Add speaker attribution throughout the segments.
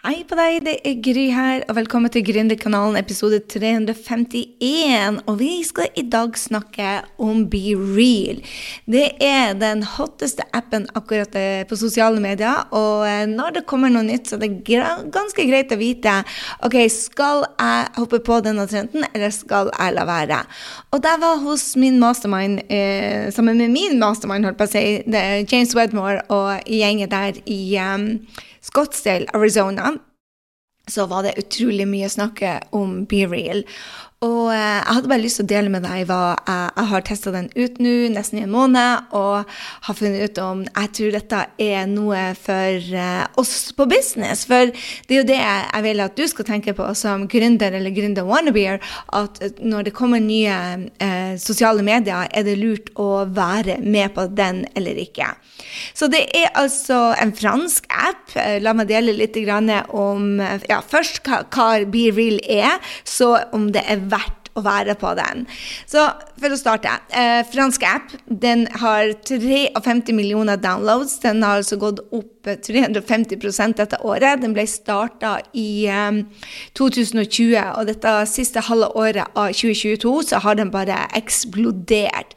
Speaker 1: Hei på deg, det er Gry her, og velkommen til Gründerkanalen episode 351. Og vi skal i dag snakke om Be Real. Det er den hotteste appen akkurat eh, på sosiale medier. Og eh, når det kommer noe nytt, så er det ganske greit å vite ok, skal jeg hoppe på denne trenden, eller skal jeg la være. Og der var hos min mastermind, eh, sammen med min mastermind, holdt på å si, James Wedmore og gjengen der i um, Scottsdale, Arizona, så var det utrolig mye snakk om Be Real. Og eh, jeg hadde bare lyst til å dele med deg hva jeg, jeg har testa den ut nå, nesten i en måned, og har funnet ut om jeg tror dette er noe for uh, oss på business. For det er jo det jeg vil at du skal tenke på som gründer eller gründer wannabeer, at når det kommer nye eh, sosiale medier, er det lurt å være med på den eller ikke. Så det er altså en fransk app. La meg dele litt om ja, først hva, hva Be Real er, så om det er verdt å være på den. Så for å starte. Eh, fransk app den har 53 millioner downloads. Den har altså gått opp 350% dette året. Den ble starta i eh, 2020, og dette siste halve året av 2022 så har den bare eksplodert.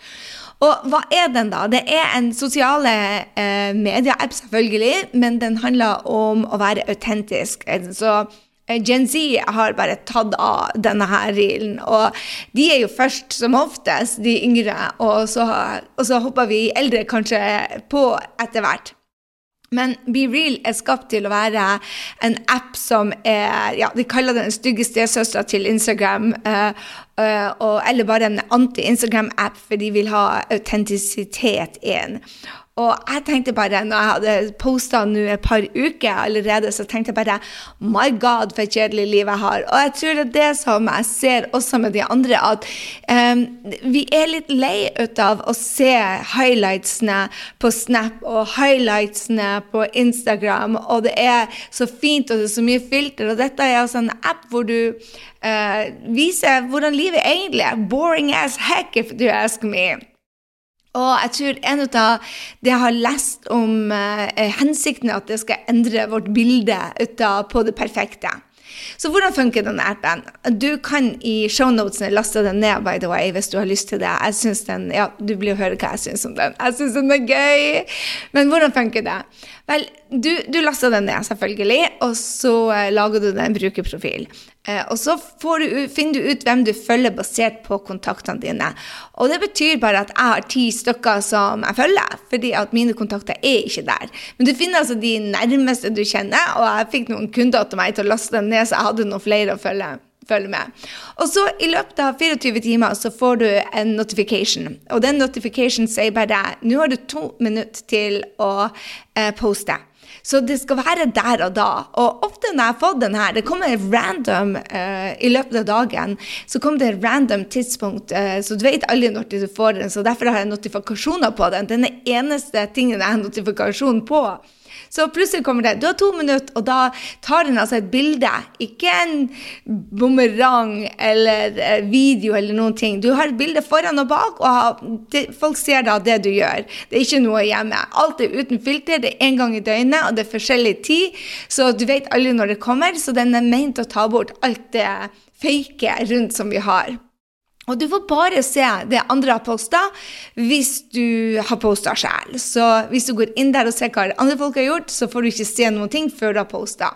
Speaker 1: Og hva er den, da? Det er en sosiale eh, media-app, selvfølgelig, men den handler om å være autentisk. Så Gen Z har bare tatt av denne her reelen. Og de er jo først, som oftest, de yngre, og så, og så hopper vi eldre kanskje på etter hvert. Men Be Real er skapt til å være en app som er ja, De kaller den stygge stesøstera til Instagram. Uh, uh, eller bare en anti-Instagram-app, for de vil ha autentisitet inn. Og jeg tenkte bare, når jeg hadde posta nå et par uker allerede, så tenkte jeg bare My God, for et kjedelig liv jeg har. Og jeg tror det er det som jeg ser også med de andre, at um, vi er litt lei ut av å se highlightsene på Snap og highlightsene på Instagram, og det er så fint og det er så mye filter. Og dette er altså en app hvor du uh, viser hvordan livet egentlig er. Boring as heck, if you ask me. Og jeg tror en av det jeg har lest om eh, hensikten er at det skal endre vårt bilde av på det perfekte. Så hvordan funker denne appen? Du kan i shownotene laste den ned, by the way, hvis du har lyst til det. Jeg synes den, ja, Du blir å høre hva jeg syns om den. Jeg syns den er gøy! Men hvordan funker det? Vel, du, du laster den ned, selvfølgelig, og så uh, lager du deg en brukerprofil. Uh, og så du, finner du ut hvem du følger basert på kontaktene dine. Og det betyr bare at jeg har ti stykker som jeg følger, fordi at mine kontakter er ikke der. Men du finner altså de nærmeste du kjenner, og jeg fikk noen kunder til meg til å laste den ned, så jeg hadde noen flere å følge følge med. Og så i løpet av 24 timer så får du en notification. Og den notification sier bare nå har du to minutter til å eh, poste. Så det skal være der og da. Og ofte når jeg har fått den her, det kommer random uh, i løpet av dagen, så kommer det random tidspunkt, uh, så du vet aldri når du får den. Så derfor har jeg notifikasjoner på den. Den eneste tingen jeg har notifikasjon på. Så plutselig kommer det Du har to minutter, og da tar den altså et bilde. Ikke en bumerang eller eh, video eller noen ting. Du har et bilde foran og bak, og folk ser da det du gjør. Det er ikke noe hjemme. Alt er uten filter, det er én gang i døgnet, og det er forskjellig tid, så du vet aldri når det kommer. Så den er ment å ta bort alt det fake rundt som vi har. Og du får bare se det andre har posta hvis du har posta sjøl. Så hvis du går inn der og ser hva andre folk har gjort, så får du ikke se noen ting før du har posta.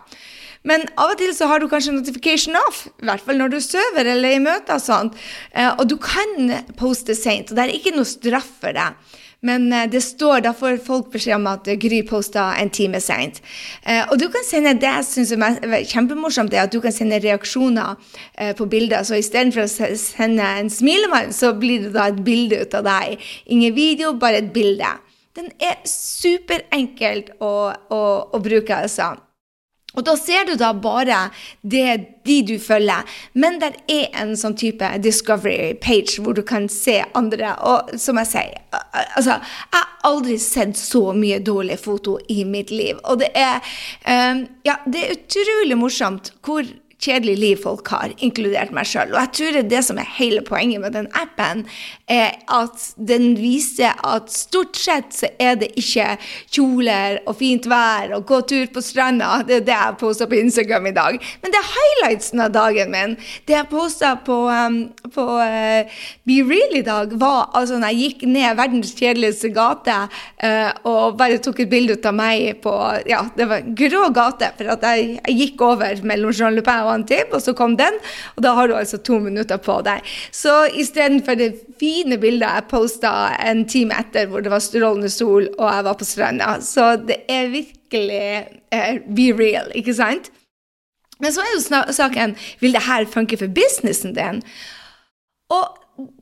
Speaker 1: Men av og til så har du kanskje notification off, i hvert fall når du sover eller i møter og sånt. Eh, og du kan poste seint, og det er ikke noe straff for deg. Men eh, det står, da får folk beskjed om at Gry posta en time seint. Eh, og du kan sende det synes jeg er kjempemorsomt, det at du kan sende reaksjoner eh, på bilder. Så istedenfor å sende en smilemann, så blir det da et bilde ut av deg. Ingen video, bare et bilde. Den er superenkelt å, å, å bruke, altså. Og da ser du da bare det de du følger, men det er en sånn type discovery page hvor du kan se andre. Og som jeg sier, altså Jeg har aldri sett så mye dårlige foto i mitt liv. Og det er, um, ja, det er utrolig morsomt hvor kjedelig liv folk har, inkludert meg sjøl. Og jeg tror det er det som er hele poenget med den appen, er at den viser at stort sett så er det ikke kjoler og fint vær og gå tur på stranda. Det er det jeg posta på Instagram i dag. Men det er highlightsen av dagen min. Det jeg posta på, um, på uh, Be Real i dag, var altså når jeg gikk ned verdens kjedeligste gate uh, og bare tok et bilde ut av meg på Ja, det var grå gate, for at jeg, jeg gikk over mellom Jean Le Og Antibes, og så kom den, og da har du altså to minutter på deg. Så istedenfor det fine bildet jeg posta en time etter hvor det var strålende sol og jeg var på stranda, så det er virkelig uh, be real, ikke sant? Men så er jo saken vil det her funke for businessen din. Og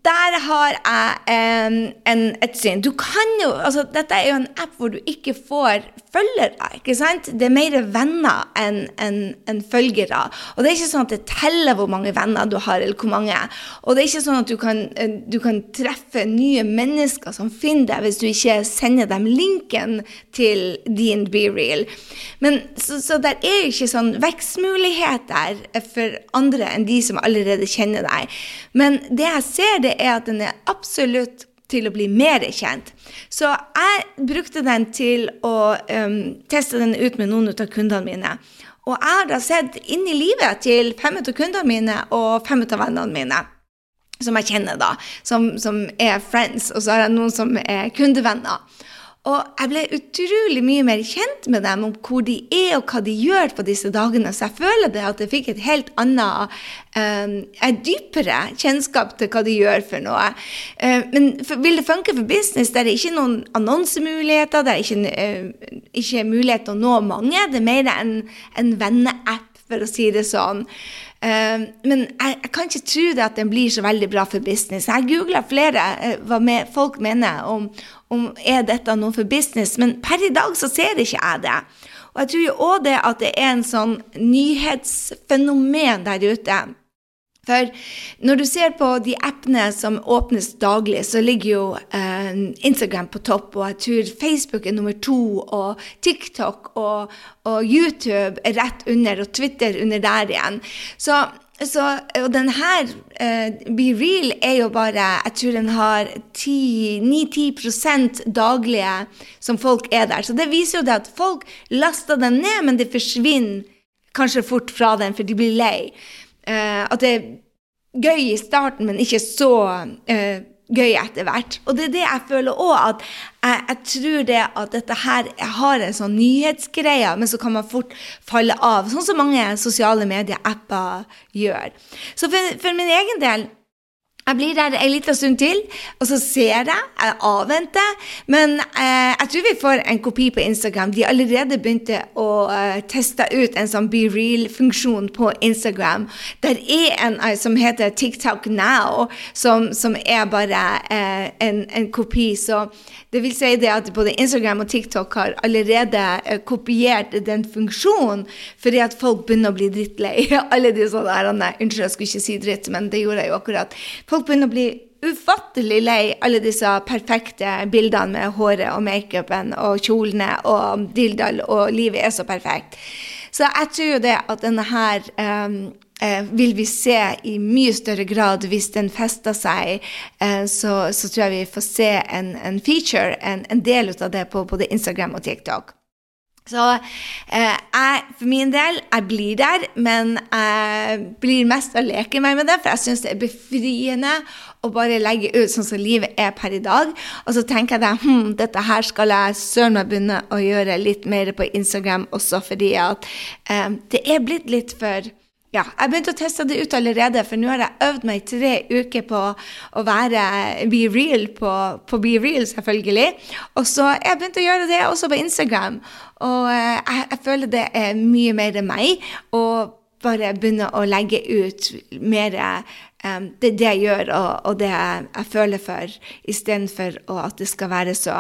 Speaker 1: der har jeg en, en, et syn. Du kan jo, altså Dette er jo en app hvor du ikke får følgere. ikke sant? Det er mer venner enn en, en følgere. Og det er ikke sånn at det teller hvor mange venner du har, eller hvor mange. Og det er ikke sånn at du kan, du kan treffe nye mennesker som finner deg, hvis du ikke sender dem linken til din BeReal. Men så, så der er ikke sånn vekstmuligheter for andre enn de som allerede kjenner deg. Men det jeg ser, det er at den er absolutt til å bli mer kjent. Så jeg brukte den til å um, teste den ut med noen av kundene mine. Og jeg har da sett inn i livet til fem av kundene mine og fem av vennene mine. Som jeg kjenner, da. Som, som er friends. Og så har jeg noen som er kundevenner. Og jeg ble utrolig mye mer kjent med dem, om hvor de er og hva de gjør på disse dagene. Så jeg føler det at jeg fikk et helt annet, um, et dypere kjennskap til hva de gjør for noe. Uh, men for, vil det funke for business? Det er ikke noen annonsemuligheter, det er ikke, uh, ikke mulighet til å nå mange. Det er mer en, en venneapp, for å si det sånn. Uh, men jeg, jeg, kan ikke tro det at den blir så veldig bra for business. Jeg googla flere hva med, folk mener om, om er dette noe for business, men per i dag så ser ikke jeg det. Og jeg tror jo òg det at det er en sånn nyhetsfenomen der ute. For når du ser på de appene som åpnes daglig, så ligger jo eh, Instagram på topp, og jeg tror Facebook er nummer to, og TikTok og, og YouTube er rett under, og Twitter under der igjen. Så så, og den her, eh, Be Real, er jo bare Jeg tror den har 9-10 daglige som folk er der. Så det viser jo det at folk laster den ned, men det forsvinner kanskje fort fra den, for de blir lei. Uh, at det er gøy i starten, men ikke så uh, gøy etter hvert. Og det er det jeg føler òg, at jeg, jeg, tror det at dette her har en sånn nyhetsgreie, men så kan man fort falle av. Sånn som mange sosiale medieapper gjør. Så for, for min egen del jeg blir der en liten stund til, og så ser jeg. Jeg avventer. Men eh, jeg tror vi får en kopi på Instagram. De allerede begynte å eh, teste ut en sånn Be Real-funksjon på Instagram. Der er en eh, som heter TikTok Now, som, som er bare uh, en, en, kopi. Så det vil si det at både Instagram og TikTok har allerede kopiert den funksjonen, fordi at folk begynner å bli drittlei. Alle de sånne der, Unnskyld, jeg skulle ikke si dritt, men det gjorde jeg jo akkurat. Folk begynner å bli ufattelig lei alle disse perfekte bildene med håret og makeupen og kjolene og dildal, og livet er så perfekt. Så jeg tror jo det at denne her um, eh, vil vi se i mye større grad hvis den fester seg. Eh, så, så, tror jeg vi får se en, en feature, en, en del av det på både Instagram og TikTok. Så eh, jeg, for min del, jeg blir der, men jeg blir mest og leker meg med det, for jeg syns det er befriende å bare legge ut sånn som livet er per i dag. Og så tenker jeg at hm, dette her skal jeg søren meg begynne å gjøre litt mer på Instagram også, fordi at eh, det er blitt litt for ja, jeg begynte å teste det ut allerede, for nå har jeg øvd meg i tre uker på å være be real på, på Be Real, selvfølgelig. Og så jeg begynte å gjøre det også på Instagram. Og eh, jeg, jeg føler det er mye mer meg. å bare begynne å legge ut mer um, det, det jeg gjør, og, og det jeg, jeg, føler for, istedenfor at det skal være så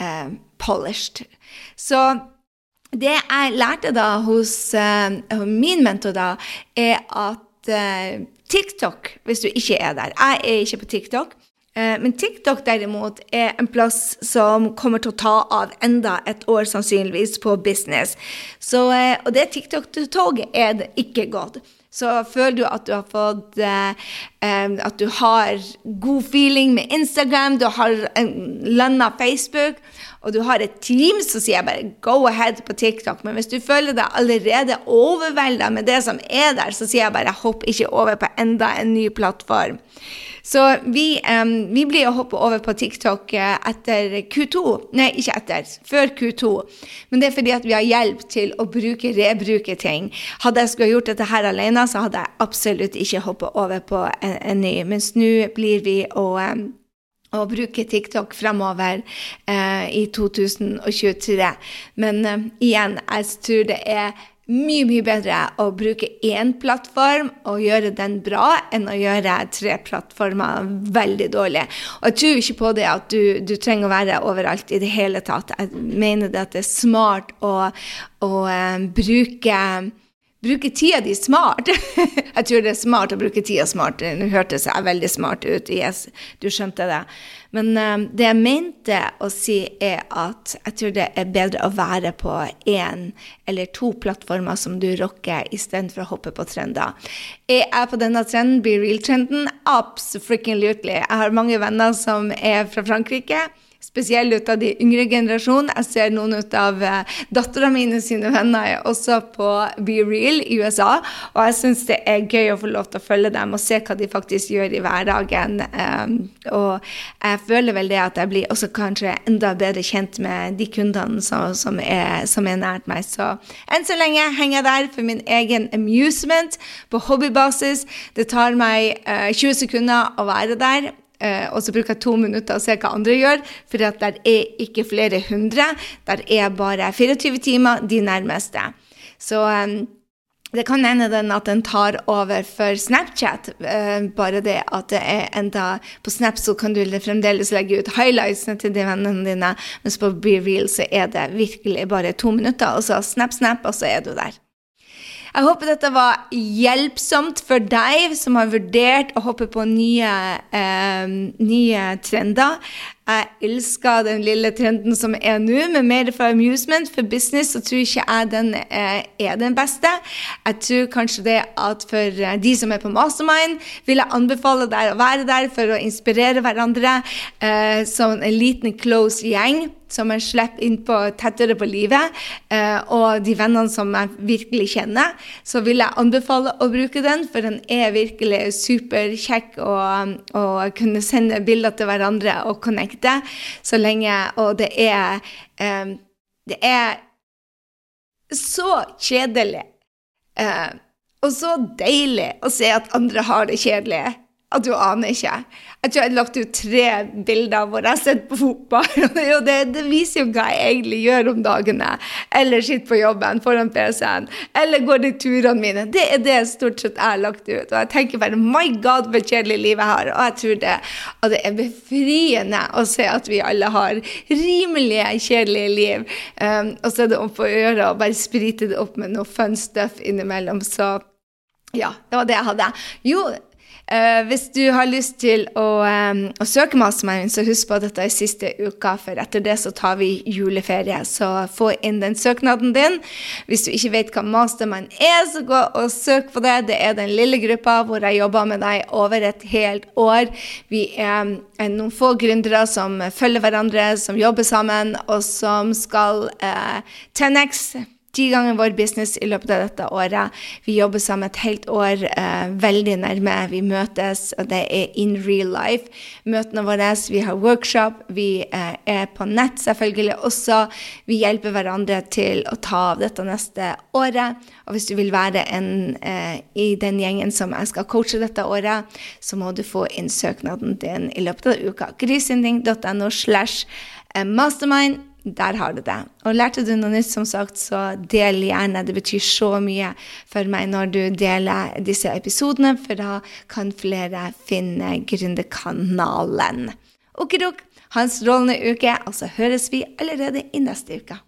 Speaker 1: um, polished. Så det jeg lærte da hos uh, min mentor, da, er at uh, TikTok, hvis du ikke er der Jeg er ikke på TikTok. Eh, men TikTok derimot er en plass som kommer til å ta av enda et år sannsynligvis på business. Så, og det TikTok-toget er det ikke gått. Så føler du at du har fått At du har god feeling med Instagram, du har landa Facebook, og du har et team, så sier jeg bare go ahead på TikTok. Men hvis du føler deg allerede overvelda med det som er der, så sier jeg bare hopp ikke over på enda en ny plattform. Så vi, um, vi blir å hoppe over på TikTok eh, etter Q2. Nei, ikke etter. Før Q2. Men det er fordi at vi har hjelp til å bruke, rebruke ting. Hadde jeg skulle gjort dette her alene, så hadde jeg absolutt ikke hoppet over på en, en ny. Mens nå blir vi å um, å bruke TikTok fremover eh, i 2023. Men eh, igjen, jeg tror det er mye, mye bedre å bruke én plattform og gjøre den bra, enn å gjøre tre plattformer veldig dårlig. Og jeg tror ikke på det at du, du trenger å være overalt i det hele tatt. Jeg mener det at det er smart å, å eh, bruke bruke tida di smart. jeg tror det er smart å bruke tida smart. Nå hørtes jeg veldig smart ut. Yes, du skjønte det. Men um, det jeg mente å si, er at jeg tror det er bedre å være på én eller to plattformer som du rocker, istedenfor å hoppe på trender. Er jeg på denne trenden, be real-trenden? Absolutely. Jeg har mange venner som er fra Frankrike spesielt ut av de yngre generasjonen. Jeg ser noen ut av eh, dattera mine sine venner er også på Be Real i USA. Og jeg syns det er gøy å få lov til å følge dem og se hva de faktisk gjør i hverdagen. Um, og jeg føler vel det at jeg blir også kanskje enda bedre kjent med de kundene som, er, som er nært meg. Så enn så lenge henger jeg der for min egen amusement på hobbybasis. Det tar meg uh, 20 sekunder å være der. Uh, og så bruker jeg to minutter og ser hva andre gjør, for der er ikke flere hundre. Der er bare 24 timer, de nærmeste. Så um, det kan hende den at den tar over for Snapchat. Uh, bare det at det er enda På Snap så kan du fremdeles legge ut highlightsene til de vennene dine, mens på BeReal så er det virkelig bare to minutter, og så snap, snap, og så er du der. Jeg håper dette var hjelpsomt for deg som har vurdert å hoppe på nye, eh, nye trender. Jeg elsker den lille trenden som er nå, med mer for amusement. For business så tror ikke jeg den eh, er den beste. Jeg tror kanskje det at for eh, de som er på mastermind, vil jeg anbefale deg å være der for å inspirere hverandre eh, som en liten close gjeng som jeg slipper innpå tettere på livet, eh, og de vennene som jeg virkelig kjenner, så vil jeg anbefale å bruke den, for den er virkelig superkjekk å, kunne sende bilder til hverandre og connecte så lenge Og det er eh, Det er så kjedelig. Eh, og så deilig å se at andre har det kjedelig at du aner ikke. Jeg tror jeg lagt ut tre bilder hvor jeg sitter på fotball. og det, det, viser jo hva jeg egentlig gjør om dagene. Eller sitter på jobben foran PC-en. Eller går de turene mine. Det er det stort sett jeg har lagt ut. Og jeg tenker bare my god, hvor kjedelig liv jeg har. Og jeg tror det, og det er befriende å se at vi alle har rimelig kjedelige liv. Um, og så er det om å gjøre å bare sprite det opp med noe fun stuff innimellom. Så ja, det var det jeg hadde. Jo, Uh, hvis du har lyst til å, um, å søke Mastermind, så husk på at dette er siste uka, for etter det så tar vi juleferie. Så få inn den søknaden din. Hvis du ikke vet hva Mastermind er, så gå og søk på det. Det er den lille gruppa hvor jeg jobber med deg over et helt år. Vi er, noen få gründere som følger hverandre, som jobber sammen, og som skal uh, 10x ti ganger vår business i løpet av dette året. Vi jobber sammen et helt år, eh, veldig nærme. Vi møtes, og det er in real life. Møtene våre, vi har workshop, vi eh, er på nett selvfølgelig også. Vi hjelper hverandre til å ta av dette neste året. Og hvis du vil være en, eh, i den gjengen som jeg skal coache dette året, så må du få inn søknaden din i løpet av uka. Grysynding.no slash eh, mastermind der har du det. Og lærte du noe nytt, som sagt, så del gjerne. Det betyr så mye for meg når du deler disse episodene, for da kan flere finne Gründerkanalen. Okidok, ha en strålende uke, og så høres vi allerede i neste uke.